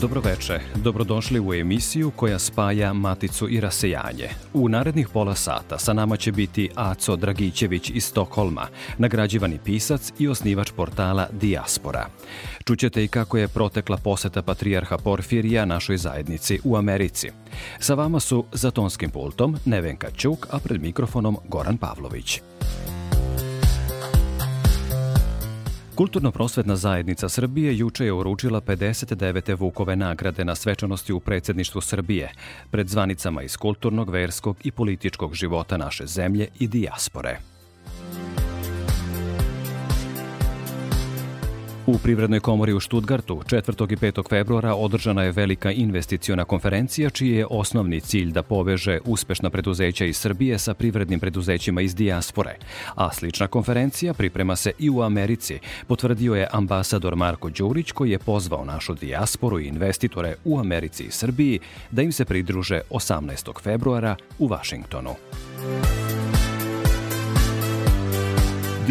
Dobroveče, dobrodošli u emisiju koja spaja Maticu i rasejanje. U narednih pola sata sa nama će biti Aco Dragićević iz Stokholma, nagrađivani pisac i osnivač portala Diaspora. Čućete i kako je protekla poseta patrijarha Porfirija našoj zajednici u Americi. Sa vama su za tonskim pultom Nevenka Ćuk, a pred mikrofonom Goran Pavlović. Kulturno-prosvetna zajednica Srbije juče je uručila 59. Vukove nagrade na svečanosti u predsedništvu Srbije, pred zvanicama iz kulturnog, verskog i političkog života naše zemlje i dijaspore. U Privrednoj komori u Štutgartu 4. i 5. februara održana je velika investiciona konferencija čiji je osnovni cilj da poveže uspešna preduzeća iz Srbije sa privrednim preduzećima iz dijaspore. A slična konferencija priprema se i u Americi, potvrdio je ambasador Marko Đurić koji je pozvao našu dijasporu i investitore u Americi i Srbiji da im se pridruže 18. februara u Vašingtonu.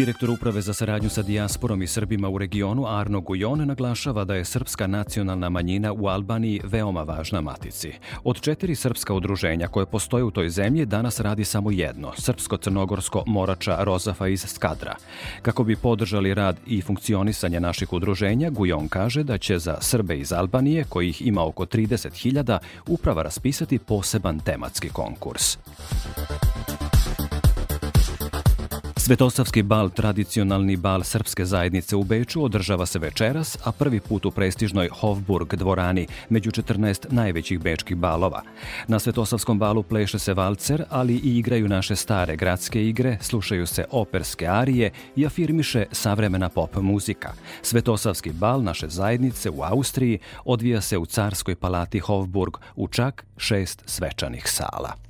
Direktor Uprave za saradnju sa dijasporom i Srbima u regionu Arno Gujon naglašava da je srpska nacionalna manjina u Albaniji veoma važna matici. Od četiri srpska udruženja koje postoje u toj zemlji danas radi samo jedno, srpsko-crnogorsko Morača Rozafa iz Skadra. Kako bi podržali rad i funkcionisanje naših udruženja, Gujon kaže da će za Srbe iz Albanije, kojih ima oko 30.000, uprava raspisati poseban tematski konkurs. Svetosavski bal, tradicionalni bal srpske zajednice u Beču, održava se večeras, a prvi put u prestižnoj Hofburg dvorani, među 14 najvećih bečkih balova. Na Svetosavskom balu pleše se valcer, ali i igraju naše stare gradske igre, slušaju se operske arije i afirmiše savremena pop muzika. Svetosavski bal naše zajednice u Austriji odvija se u Carskoj palati Hofburg u čak šest svečanih sala.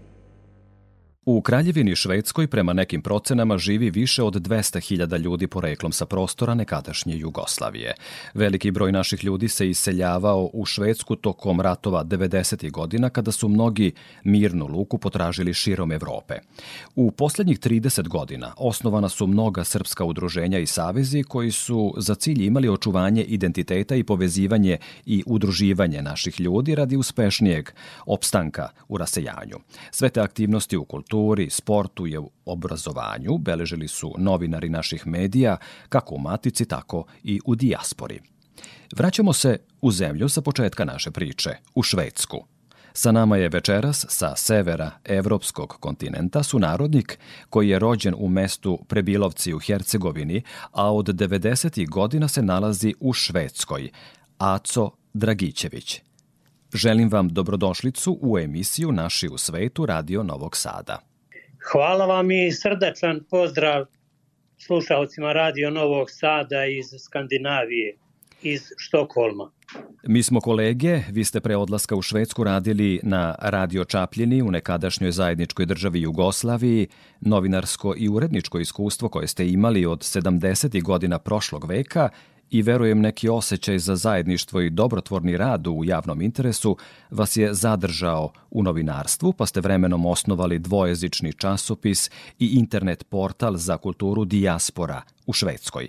U Kraljevini Švedskoj prema nekim procenama živi više od 200.000 ljudi poreklom sa prostora nekadašnje Jugoslavije. Veliki broj naših ljudi se iseljavao u Švedsku tokom ratova 90. godina kada su mnogi mirnu luku potražili širom Evrope. U poslednjih 30 godina osnovana su mnoga srpska udruženja i savezi koji su za cilj imali očuvanje identiteta i povezivanje i udruživanje naših ljudi radi uspešnijeg opstanka u rasejanju. Sve te aktivnosti u kulturi kulturi, sportu i obrazovanju beležili su novinari naših medija, kako u Matici, tako i u dijaspori. Vraćamo se u zemlju sa početka naše priče, u Švedsku. Sa nama je večeras sa severa evropskog kontinenta sunarodnik koji je rođen u mestu Prebilovci u Hercegovini, a od 90. godina se nalazi u Švedskoj, Aco Dragićević. Želim vam dobrodošlicu u emisiju Naši u svetu Radio Novog Sada. Hvala vam i srdačan pozdrav slušalcima Radio Novog Sada iz Skandinavije, iz Štokholma. Mi smo kolege, vi ste pre odlaska u Švedsku radili na Radio Čapljini u nekadašnjoj zajedničkoj državi Jugoslaviji, novinarsko i uredničko iskustvo koje ste imali od 70. godina prošlog veka i verujem neki osjećaj za zajedništvo i dobrotvorni rad u javnom interesu vas je zadržao u novinarstvu, pa ste vremenom osnovali dvojezični časopis i internet portal za kulturu Dijaspora u Švedskoj.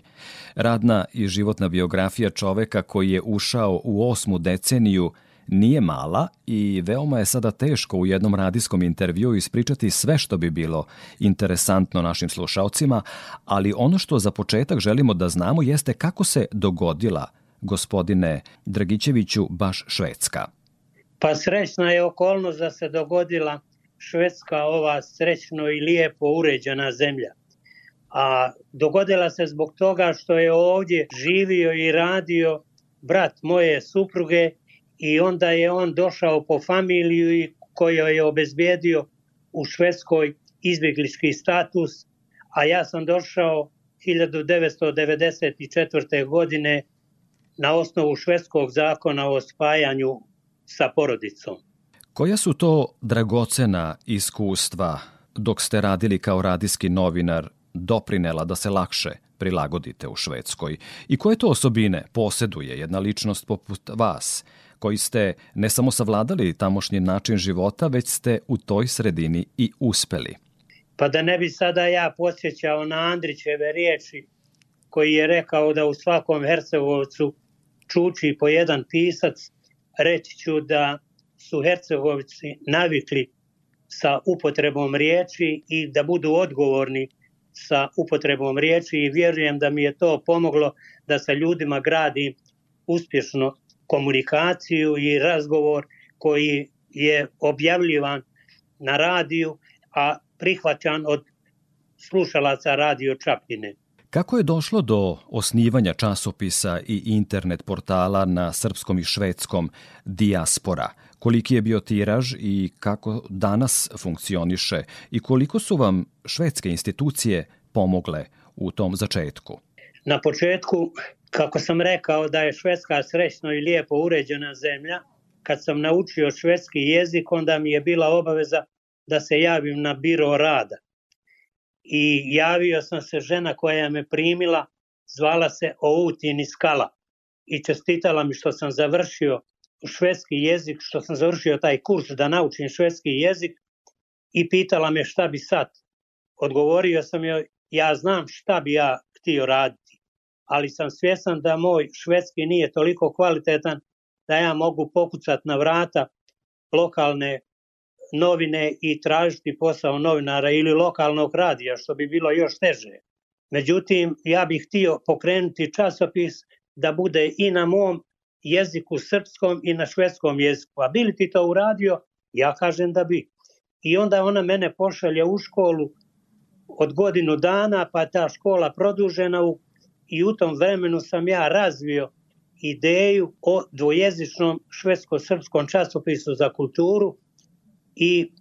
Radna i životna biografija čoveka koji je ušao u osmu deceniju nije mala i veoma je sada teško u jednom radijskom intervju ispričati sve što bi bilo interesantno našim slušalcima, ali ono što za početak želimo da znamo jeste kako se dogodila, gospodine Dragićeviću, baš Švedska. Pa srećna je okolnost da se dogodila Švedska, ova srećno i lijepo uređena zemlja. a dogodila se zbog toga što je ovdje živio i radio brat moje supruge i onda je on došao po familiju i koji je obezbijedio u Švedskoj izbjeglički status, a ja sam došao 1994. godine na osnovu švedskog zakona o spajanju sa porodicom. Koja su to dragocena iskustva dok ste radili kao radijski novinar doprinela da se lakše prilagodite u Švedskoj i koje to osobine poseduje jedna ličnost poput vas, koji ste ne samo savladali tamošnji način života, već ste u toj sredini i uspeli? Pa da ne bi sada ja posjećao na Andrićeve riječi koji je rekao da u svakom Hercegovcu čuči po jedan pisac, reći ću da su Hercegovci navikli sa upotrebom riječi i da budu odgovorni sa upotrebom riječi i vjerujem da mi je to pomoglo da sa ljudima gradi uspješno komunikaciju i razgovor koji je objavljivan na radiju, a prihvaćan od slušalaca radio Čapljine. Kako je došlo do osnivanja časopisa i internet portala na srpskom i švedskom Diaspora? Koliki je bio tiraž i kako danas funkcioniše i koliko su vam švedske institucije pomogle u tom začetku? Na početku, kako sam rekao da je Švedska srećno i lijepo uređena zemlja, kad sam naučio švedski jezik, onda mi je bila obaveza da se javim na biro rada. I javio sam se žena koja me primila, zvala se Outin Skala i čestitala mi što sam završio švedski jezik, što sam završio taj kurs da naučim švedski jezik i pitala me šta bi sad. Odgovorio sam joj, ja znam šta bi ja htio raditi, ali sam svjesan da moj švedski nije toliko kvalitetan da ja mogu pokucati na vrata lokalne novine i tražiti posao novinara ili lokalnog radija, što bi bilo još teže. Međutim, ja bih htio pokrenuti časopis da bude i na mom jeziku srpskom i na švedskom jeziku. A bili ti to uradio? Ja kažem da bi. I onda ona mene pošalje u školu od godinu dana, pa ta škola produžena u, i u tom vremenu sam ja razvio ideju o dvojezičnom švedsko-srpskom časopisu za kulturu i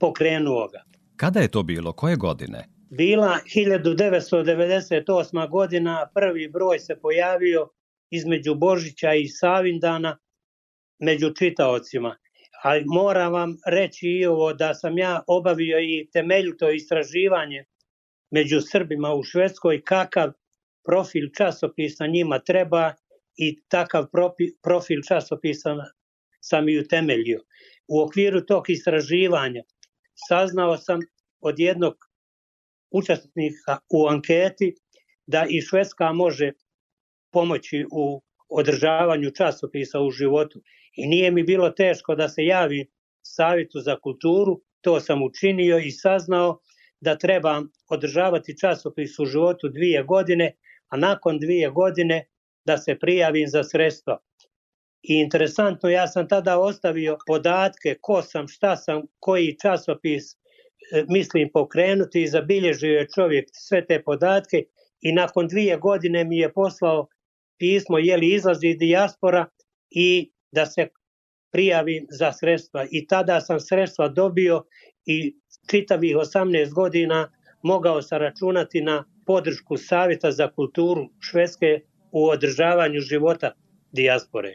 pokrenuo ga. Kada je to bilo? Koje godine? Bila 1998. godina, prvi broj se pojavio između Božića i Savindana među čitaocima. A moram vam reći i ovo da sam ja obavio i temeljito istraživanje među Srbima u Švedskoj kakav profil časopisa njima treba i takav profil časopisa sam i utemeljio u okviru tog istraživanja saznao sam od jednog učesnika u anketi da i Švedska može pomoći u održavanju časopisa u životu. I nije mi bilo teško da se javim Savitu za kulturu, to sam učinio i saznao da trebam održavati časopis u životu dvije godine, a nakon dvije godine da se prijavim za sredstva. I interesantno, ja sam tada ostavio podatke ko sam, šta sam, koji časopis e, mislim pokrenuti i zabilježio je čovjek sve te podatke i nakon dvije godine mi je poslao pismo je li izlazi dijaspora i da se prijavim za sredstva. I tada sam sredstva dobio i čitavih 18 godina mogao sam računati na podršku Savjeta za kulturu Švedske u održavanju života dijaspore.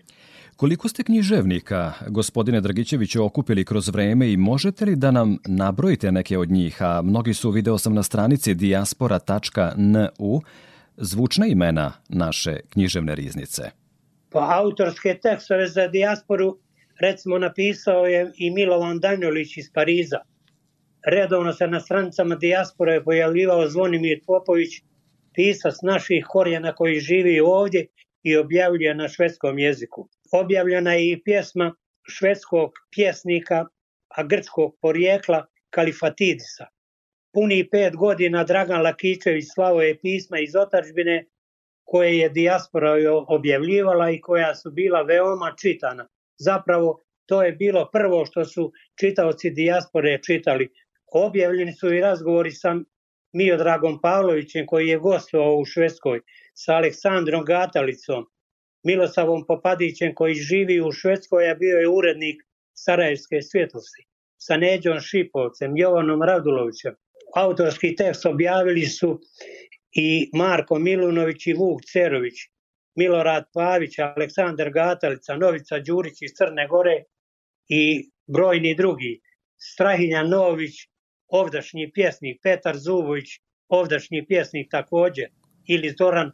Koliko ste književnika, gospodine Dragićeviću, okupili kroz vreme i možete li da nam nabrojite neke od njih, a mnogi su, video sam na stranici diaspora.nu, zvučna imena naše književne riznice? Pa autorske tekstove za dijasporu recimo napisao je i Milovan Danjolić iz Pariza. Redovno se na stranicama dijaspore pojavljivao Zvonimir Popović, pisac naših korijena koji živi ovdje i objavljuje na švedskom jeziku objavljena je i pjesma švedskog pjesnika, a grčkog porijekla Kalifatidisa. Puni pet godina Dragan Lakićević slavo je pisma iz otačbine koje je dijaspora objavljivala i koja su bila veoma čitana. Zapravo to je bilo prvo što su čitaoci dijaspore čitali. Objavljeni su i razgovori sa Miodragom Pavlovićem koji je gostovao u Švedskoj, sa Aleksandrom Gatalicom, Milosavom Popadićem koji živi u Švedskoj, a bio je urednik Sarajevske svjetlosti, sa Neđom Šipovcem, Jovanom Radulovićem. Autorski tekst objavili su i Marko Milunović i Vuk Cerović, Milorad Pavić, Aleksandar Gatalica, Novica Đurić iz Crne Gore i brojni drugi. Strahinja Nović, ovdašnji pjesnik, Petar Zubović, ovdašnji pjesnik takođe, ili Zoran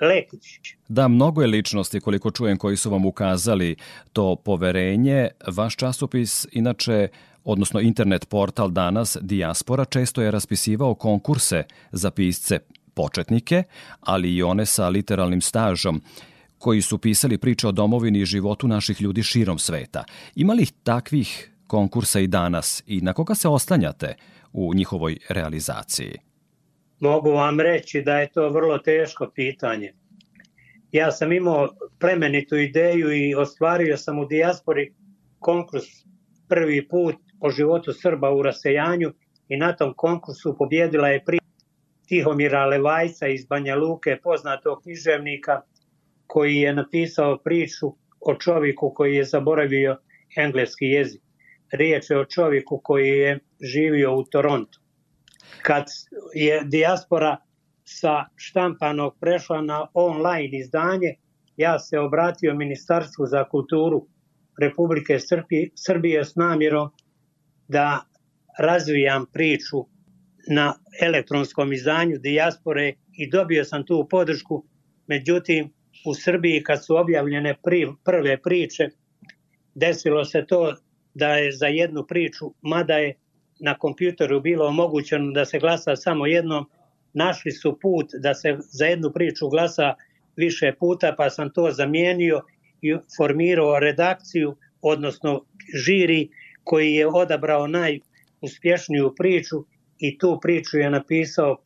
Lekić. Da, mnogo je ličnosti, koliko čujem, koji su vam ukazali to poverenje. Vaš časopis, inače, odnosno internet portal danas, Diaspora, često je raspisivao konkurse za pisce početnike, ali i one sa literalnim stažom koji su pisali priče o domovini i životu naših ljudi širom sveta. Ima li takvih konkursa i danas i na koga se oslanjate u njihovoj realizaciji? Mogu vam reći da je to vrlo teško pitanje. Ja sam imao plemenitu ideju i ostvario sam u dijaspori konkurs prvi put o životu Srba u rasejanju i na tom konkursu pobjedila je pri Tihomira Levajca iz Banja Luke, poznatog književnika koji je napisao priču o čovjeku koji je zaboravio engleski jezik. Riječ je o čovjeku koji je živio u Torontu. Kad je dijaspora sa štampanog prešla na online izdanje, ja se obratio Ministarstvu za kulturu Republike Srbije s namjerom da razvijam priču na elektronskom izdanju Dijaspore i dobio sam tu podršku. Međutim, u Srbiji kad su objavljene prve priče, desilo se to da je za jednu priču, mada je na kompjuteru bilo omogućeno da se glasa samo jednom, našli su put da se za jednu priču glasa više puta, pa sam to zamijenio i formirao redakciju, odnosno žiri koji je odabrao najuspješniju priču i tu priču je napisao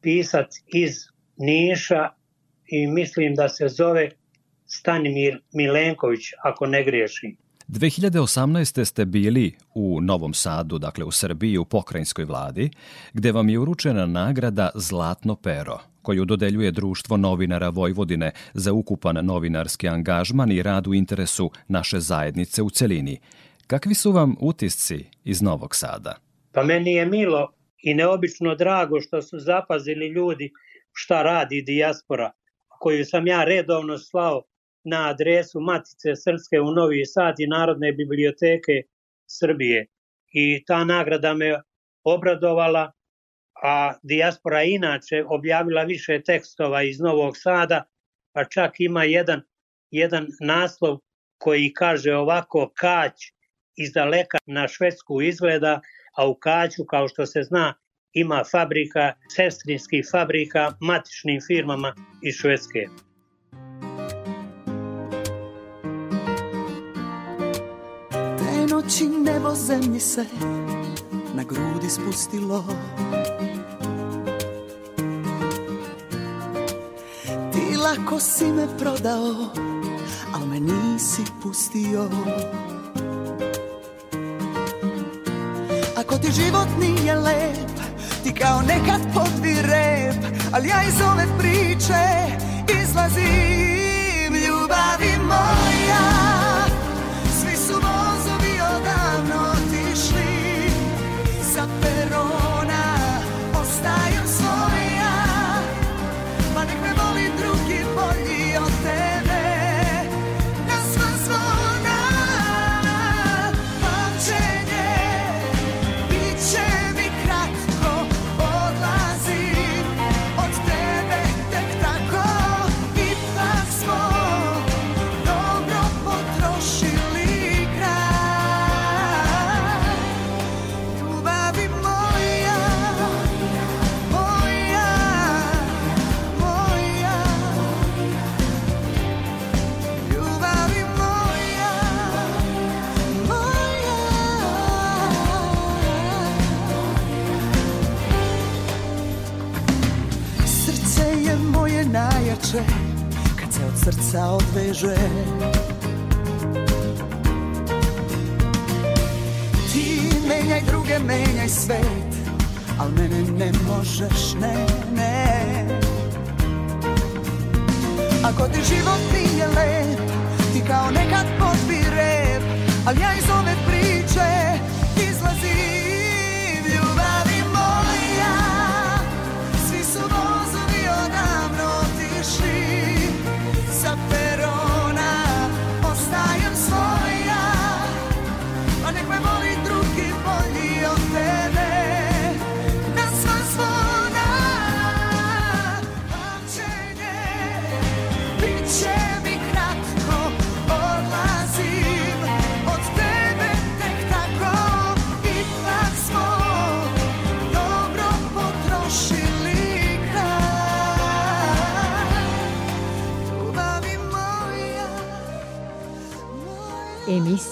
pisac iz Niša i mislim da se zove Stanimir Milenković, ako ne griješim. 2018. ste bili u Novom Sadu, dakle u Srbiji, u pokrajinskoj vladi, gde vam je uručena nagrada Zlatno pero, koju dodeljuje Društvo novinara Vojvodine za ukupan novinarski angažman i rad u interesu naše zajednice u celini. Kakvi su vam utisci iz Novog Sada? Pa meni je milo i neobično drago što su zapazili ljudi šta radi dijaspora, koju sam ja redovno slao na adresu Matice Srpske u Novi Sad i Narodne biblioteke Srbije. I ta nagrada me obradovala, a dijaspora inače objavila više tekstova iz Novog Sada, pa čak ima jedan, jedan naslov koji kaže ovako Kać iz daleka na Švedsku izgleda, a u Kaću, kao što se zna, ima fabrika, sestrinskih fabrika matičnim firmama iz Švedske. Noći nebo zemlji se na grudi spustilo. Ti lako si me prodao, al me nisi pustio. Ako ti život nije lep Ti kao nekad podvi rep Ali ja iz ove priče Izlazim. Ljubavi moja odveže Ti menjaj druge, menjaj svet Al mene ne možeš, ne, ne. Ako ti život nije lep Ti kao nekad podbi rep Al ja iz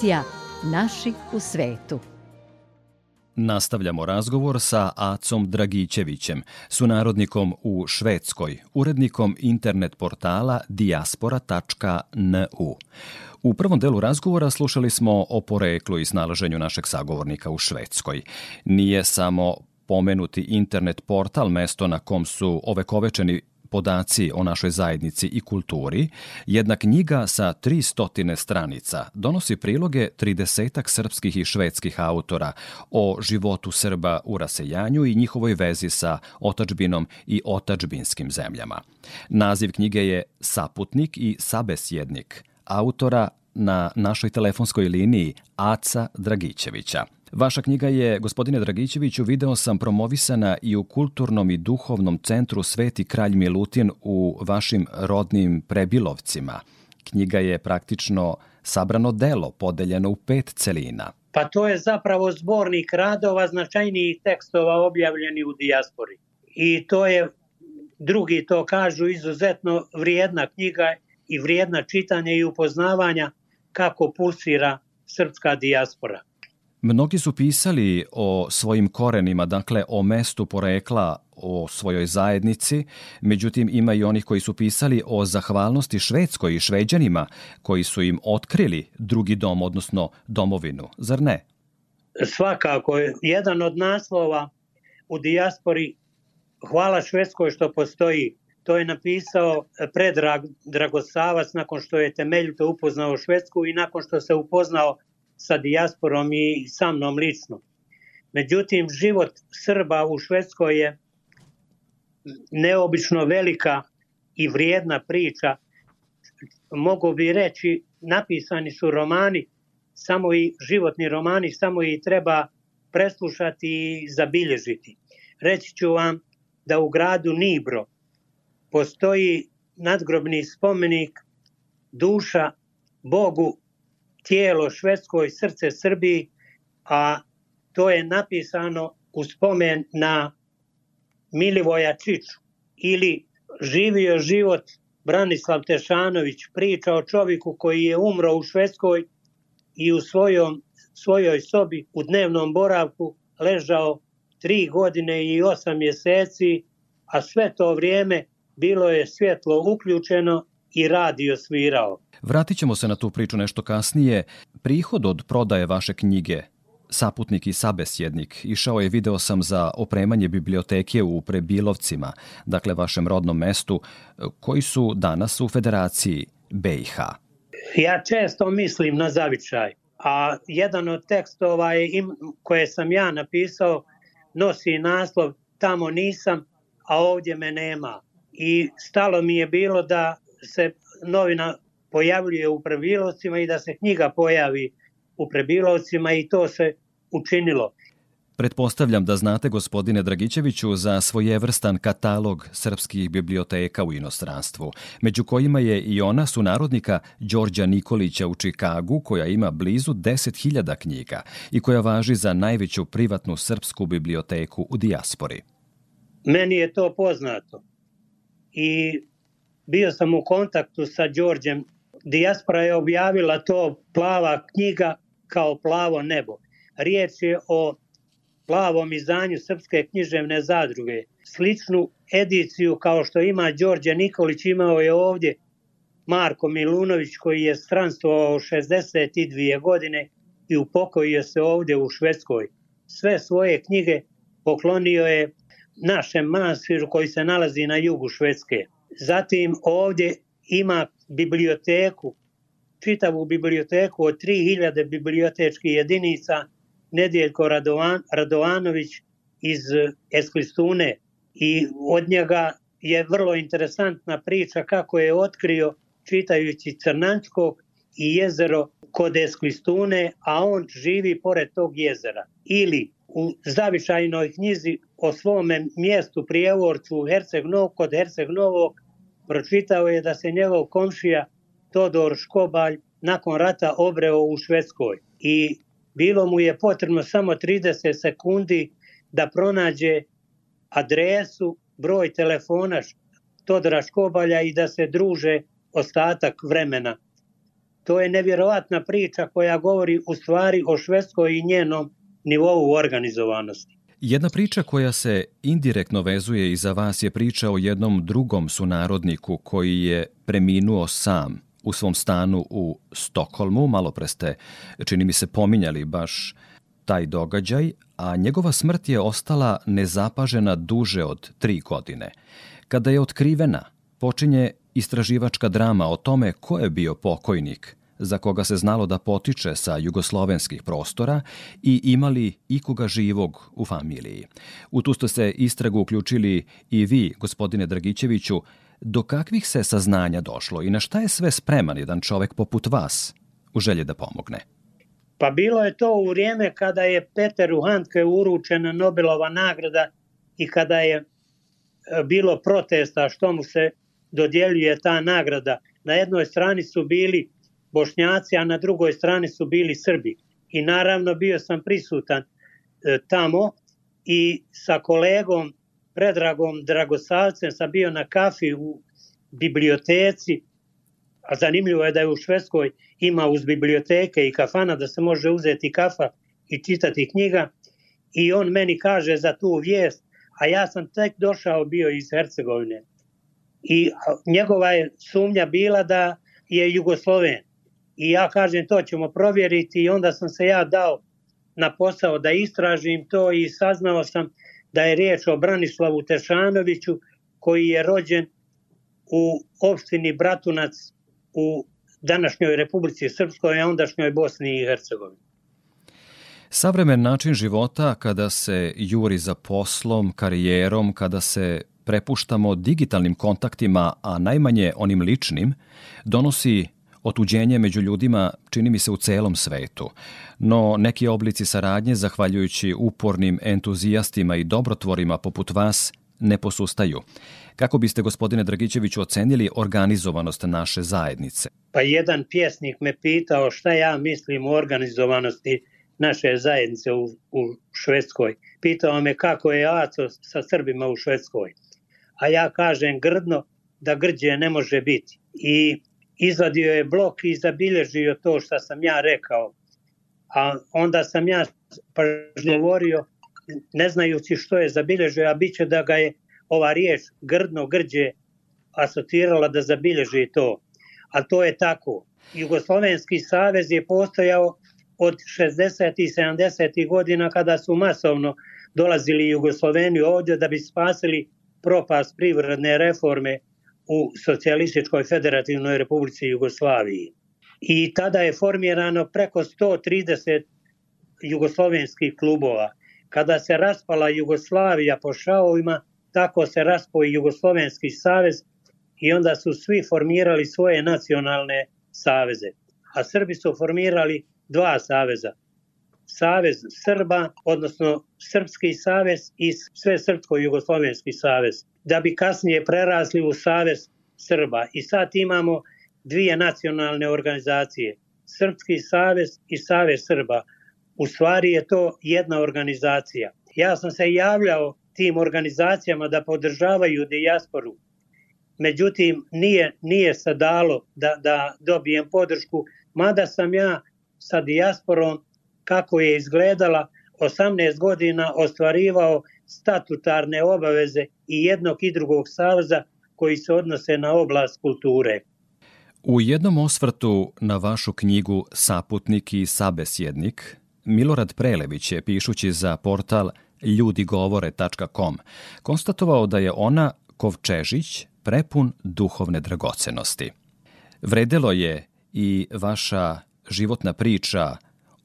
Emisija Naši u svetu. Nastavljamo razgovor sa Acom Dragićevićem, sunarodnikom u Švedskoj, urednikom internet portala diaspora.nu. U prvom delu razgovora slušali smo o poreklu i snalaženju našeg sagovornika u Švedskoj. Nije samo pomenuti internet portal mesto na kom su ovekovečeni podaci o našoj zajednici i kulturi, jedna knjiga sa 300 stranica donosi priloge 30 srpskih i švedskih autora o životu Srba u rasejanju i njihovoj vezi sa otačbinom i otačbinskim zemljama. Naziv knjige je Saputnik i sabesjednik, autora na našoj telefonskoj liniji Aca Dragićevića. Vaša knjiga je, gospodine Dragićeviću, video sam promovisana i u kulturnom i duhovnom centru Sveti kralj Milutin u vašim rodnim prebilovcima. Knjiga je praktično sabrano delo, podeljeno u pet celina. Pa to je zapravo zbornik radova značajnijih tekstova objavljeni u dijaspori. I to je, drugi to kažu, izuzetno vrijedna knjiga i vrijedna čitanja i upoznavanja kako pulsira srpska dijaspora. Mnogi su pisali o svojim korenima, dakle o mestu porekla, o svojoj zajednici, međutim ima i onih koji su pisali o zahvalnosti Švedskoj i Šveđanima koji su im otkrili drugi dom, odnosno domovinu, zar ne? Svakako, jedan od naslova u dijaspori Hvala Švedskoj što postoji. To je napisao Predrag Dragosavac nakon što je temeljito upoznao Švedsku i nakon što se upoznao sa dijasporom i sa mnom lično. Međutim, život Srba u Švedskoj je neobično velika i vrijedna priča. Mogu bi reći, napisani su romani, samo i životni romani, samo i treba preslušati i zabilježiti. Reći ću vam da u gradu Nibro postoji nadgrobni spomenik duša Bogu tijelo Švedskoj, srce Srbiji, a to je napisano u spomen na Milivoja Čiču. Ili živio život Branislav Tešanović, priča o čovjeku koji je umro u Švedskoj i u svojom, svojoj sobi u dnevnom boravku ležao tri godine i osam mjeseci, a sve to vrijeme bilo je svjetlo uključeno i radio svirao. Vratit ćemo se na tu priču nešto kasnije. Prihod od prodaje vaše knjige Saputnik i sabesjednik išao je, video sam, za opremanje biblioteke u Prebilovcima, dakle vašem rodnom mestu, koji su danas u Federaciji BiH. Ja često mislim na zavičaj, a jedan od tekstova je, im, koje sam ja napisao nosi naslov Tamo nisam, a ovdje me nema. I stalo mi je bilo da se novina pojavljuje u prebilovcima i da se knjiga pojavi u prebilovcima i to se učinilo. Pretpostavljam da znate, gospodine Dragićeviću, za svojevrstan katalog srpskih biblioteka u inostranstvu, među kojima je i ona sunarodnika Đorđa Nikolića u Čikagu, koja ima blizu 10.000 knjiga i koja važi za najveću privatnu srpsku biblioteku u dijaspori. Meni je to poznato i bio sam u kontaktu sa Đorđem. Dijaspora je objavila to plava knjiga kao plavo nebo. Riječ je o plavom izdanju Srpske književne zadruge. Sličnu ediciju kao što ima Đorđe Nikolić imao je ovdje Marko Milunović koji je stranstvovao 62 godine i upokojio se ovdje u Švedskoj. Sve svoje knjige poklonio je našem manastiru koji se nalazi na jugu Švedske. Zatim ovdje ima biblioteku, čitavu biblioteku od 3000 bibliotečkih jedinica, Nedjeljko Radovan, Radovanović iz Esklistune i od njega je vrlo interesantna priča kako je otkrio čitajući Crnančkog i jezero kod Esklistune, a on živi pored tog jezera. Ili u zavičajnoj knjizi o svome mjestu prijevorcu Herceg Nov, kod Herceg Novog pročitao je da se njegov komšija Todor Škobalj nakon rata obreo u Švedskoj i bilo mu je potrebno samo 30 sekundi da pronađe adresu, broj telefona Todora Škobalja i da se druže ostatak vremena. To je nevjerovatna priča koja govori u stvari o Švedskoj i njenom nivou organizovanosti. Jedna priča koja se indirektno vezuje i za vas je priča o jednom drugom sunarodniku koji je preminuo sam u svom stanu u Stokholmu. Malo pre ste, čini mi se, pominjali baš taj događaj, a njegova smrt je ostala nezapažena duže od tri godine. Kada je otkrivena, počinje istraživačka drama o tome ko je bio pokojnik, za koga se znalo da potiče sa jugoslovenskih prostora i imali ikoga živog u familiji. U tu ste se istragu uključili i vi, gospodine Dragićeviću, do kakvih se saznanja došlo i na šta je sve spreman jedan čovek poput vas u želji da pomogne? Pa bilo je to u vrijeme kada je Peteru Handke uručena Nobelova nagrada i kada je e, bilo protesta što mu se dodjeljuje ta nagrada. Na jednoj strani su bili Bošnjaci, a na drugoj strani su bili Srbi. I naravno bio sam prisutan e, tamo i sa kolegom Predragom Dragosavcem sam bio na kafi u biblioteci, a zanimljivo je da je u Švedskoj ima uz biblioteke i kafana da se može uzeti kafa i čitati knjiga i on meni kaže za tu vijest, a ja sam tek došao bio iz Hercegovine. I njegova je sumnja bila da je Jugosloven. I ja kažem to ćemo provjeriti i onda sam se ja dao na posao da istražim to i saznao sam da je riječ o Branislavu Tešanoviću koji je rođen u opštini Bratunac u današnjoj Republici Srpskoj, a ondašnjoj Bosni i Hercegovini. Savremen način života kada se juri za poslom, karijerom, kada se prepuštamo digitalnim kontaktima, a najmanje onim ličnim, donosi otuđenje među ljudima čini mi se u celom svetu. No neki oblici saradnje, zahvaljujući upornim entuzijastima i dobrotvorima poput vas, ne posustaju. Kako biste, gospodine Dragićeviću, ocenili organizovanost naše zajednice? Pa jedan pjesnik me pitao šta ja mislim o organizovanosti naše zajednice u, u Švedskoj. Pitao me kako je Aco sa Srbima u Švedskoj. A ja kažem grdno da grđe ne može biti. I izvadio je blok i zabilježio to što sam ja rekao. A onda sam ja govorio, ne znajući što je zabilježio, a bit će da ga je ova riječ grdno, grđe asotirala da zabilježi to. A to je tako. Jugoslovenski savez je postojao od 60. i 70. godina kada su masovno dolazili Jugosloveni ovdje da bi spasili propast privredne reforme u Socijalističkoj federativnoj republici Jugoslaviji. I tada je formirano preko 130 jugoslovenskih klubova. Kada se raspala Jugoslavija po šaovima, tako se raspao Jugoslovenski savez i onda su svi formirali svoje nacionalne saveze. A Srbi su formirali dva saveza. Savez Srba, odnosno Srpski savez i sve Srpsko-Jugoslovenski savez da bi kasnije prerasli u Savez Srba. I sad imamo dvije nacionalne organizacije, Srpski savez i Savez Srba. U stvari je to jedna organizacija. Ja sam se javljao tim organizacijama da podržavaju dijasporu. Međutim, nije, nije se dalo da, da dobijem podršku, mada sam ja sa dijasporom, kako je izgledala, 18 godina ostvarivao statutarne obaveze i jednog i drugog saveza koji se odnose na oblast kulture. U jednom osvrtu na vašu knjigu Saputnik i sabesjednik, Milorad Prelević je, pišući za portal ljudigovore.com konstatovao da je ona kovčežić prepun duhovne dragocenosti. Vredelo je i vaša životna priča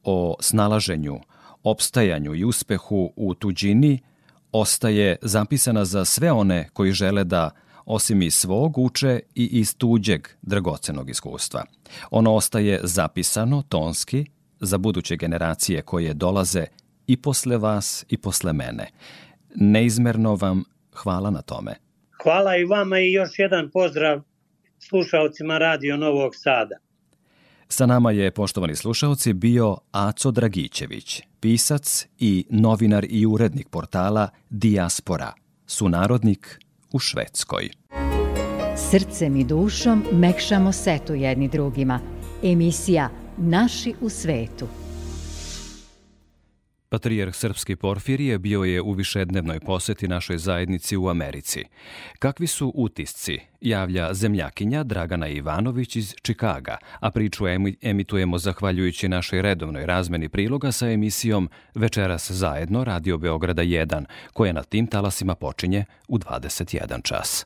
o snalaženju, opstajanju i uspehu u tuđini ostaje zapisana za sve one koji žele da osim iz svog uče i iz tuđeg dragocenog iskustva. Ono ostaje zapisano tonski za buduće generacije koje dolaze i posle vas i posle mene. Neizmerno vam hvala na tome. Hvala i vama i još jedan pozdrav slušalcima Radio Novog Sada. Sa nama je, poštovani slušalci, bio Aco Dragićević, pisac i novinar i urednik portala Diaspora, sunarodnik u Švedskoj. Srcem i dušom mekšamo setu jedni drugima. Emisija Naši u svetu – Patrijarh Srpski Porfirije bio je u višednevnoj poseti našoj zajednici u Americi. Kakvi su utisci, javlja zemljakinja Dragana Ivanović iz Čikaga, a priču emitujemo zahvaljujući našoj redovnoj razmeni priloga sa emisijom Večeras zajedno Radio Beograda 1, koja na tim talasima počinje u 21 čas.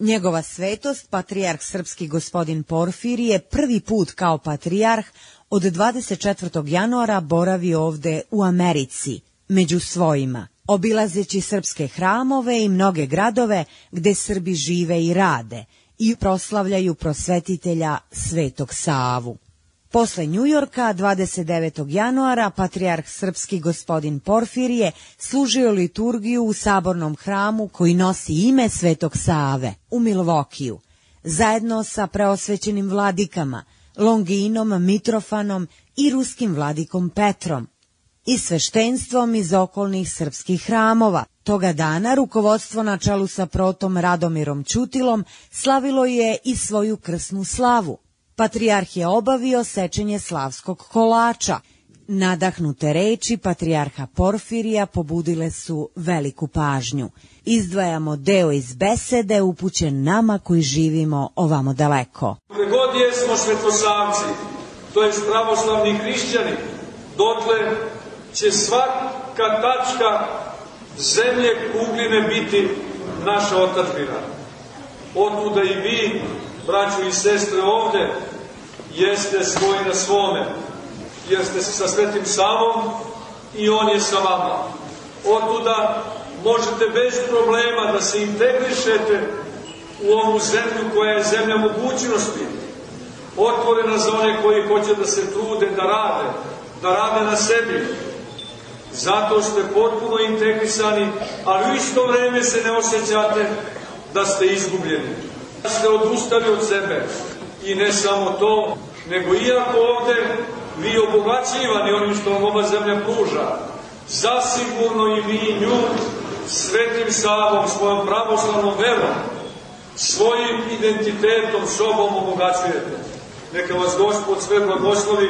Njegova svetost, patrijarh srpski gospodin Porfirije, prvi put kao patrijarh od 24. januara boravi ovde u Americi, među svojima, obilazeći srpske hramove i mnoge gradove gde Srbi žive i rade i proslavljaju prosvetitelja Svetog Savu. Posle Njujorka, 29. januara, patrijarh srpski gospodin Porfirije služio liturgiju u sabornom hramu koji nosi ime Svetog Save u Milvokiju, zajedno sa preosvećenim vladikama – Longinom, Mitrofanom i ruskim vladikom Petrom i sveštenstvom iz okolnih srpskih hramova. Toga dana rukovodstvo na čelu sa protom Radomirom Ćutilom slavilo je i svoju krsnu slavu. Patrijarh je obavio sečenje slavskog kolača. Nadahnute reči patrijarha Porfirija pobudile su veliku pažnju. Izdvajamo deo iz besede upućen nama koji živimo ovamo daleko. Gde god jesmo svetosavci, to je pravoslavni hrišćani, dotle će svaka tačka zemlje kugline biti naša otačbina. Otuda i vi, braćo i sestre ovde, jeste svoji na svome, jer ste sa Svetim Savom i On je sa vama. Otuda možete bez problema da se integrišete u ovu zemlju koja je zemlja mogućnosti, otvorena za one koji hoće da se trude, da rade, da rade na sebi. Zato ste potpuno integrisani, ali u isto vreme se ne osjećate da ste izgubljeni. Da ste odustali od sebe. I ne samo to, nego iako ovde vi obogaćivani onim što vam ova zemlja pruža, zasigurno i vi nju svetim savom, svojom pravoslavnom verom, svojim identitetom, sobom obogaćujete. Neka vas Gospod sve blagoslovi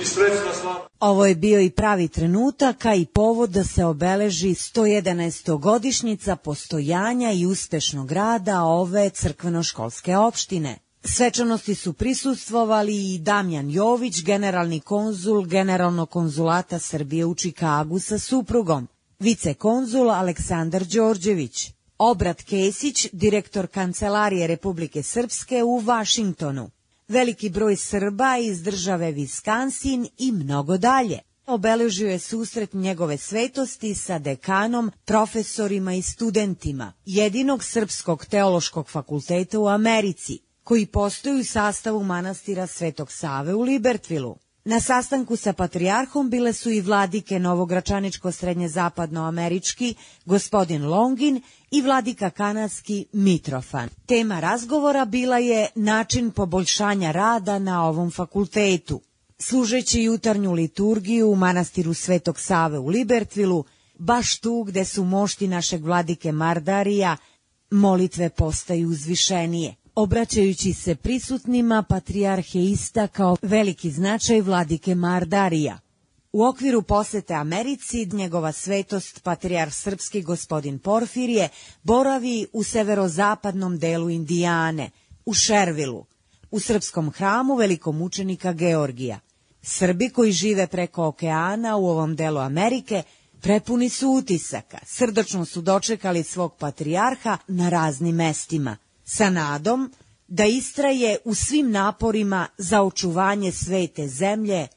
i srećna slava. Ovo je bio i pravi trenutak, a i povod da se obeleži 111. godišnjica postojanja i uspešnog rada ove crkveno-školske opštine. Svečanosti su prisustvovali i Damjan Jović, generalni konzul Generalnog konzulata Srbije u Čikagu sa suprugom, vicekonzul Aleksandar Đorđević, Obrat Kesić, direktor Kancelarije Republike Srpske u Vašingtonu, veliki broj Srba iz države Viskansin i mnogo dalje. Obeležio je susret njegove svetosti sa dekanom, profesorima i studentima jedinog Srpskog teološkog fakulteta u Americi, koji postoji u sastavu manastira Svetog Save u Libertvilu. Na sastanku sa patrijarhom bile su i vladike Novogračaničko-srednje zapadnoamerički, gospodin Longin i vladika kanadski Mitrofan. Tema razgovora bila je način poboljšanja rada na ovom fakultetu. Služeći jutarnju liturgiju u manastiru Svetog Save u Libertvilu, baš tu gde su mošti našeg vladike Mardarija, molitve postaju uzvišenije. Obraćajući se prisutnima, patrijarh je istakao veliki značaj vladike Mardarija. U okviru posete Americi, njegova svetost, patrijarh srpski gospodin Porfirije, boravi u severozapadnom delu Indijane, u Šervilu, u srpskom hramu velikom učenika Georgija. Srbi koji žive preko okeana u ovom delu Amerike prepuni su utisaka, srdačno su dočekali svog patrijarha na raznim mestima, sa nadom da istraje u svim naporima za očuvanje svete zemlje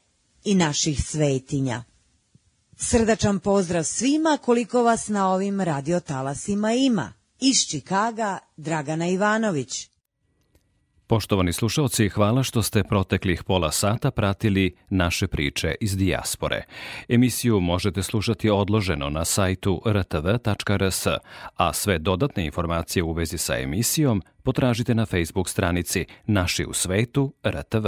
i naših svetinja. Srdačan pozdrav svima koliko vas na ovim radiotalasima ima. Iz Čikaga, Dragana Ivanović. Poštovani slušalci, hvala što ste proteklih pola sata pratili naše priče iz dijaspore. Emisiju možete slušati odloženo na sajtu rtv.rs, a sve dodatne informacije u vezi sa emisijom potražite na Facebook stranici Naši u svetu RTV.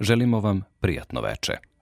Želimo vam prijatno veče.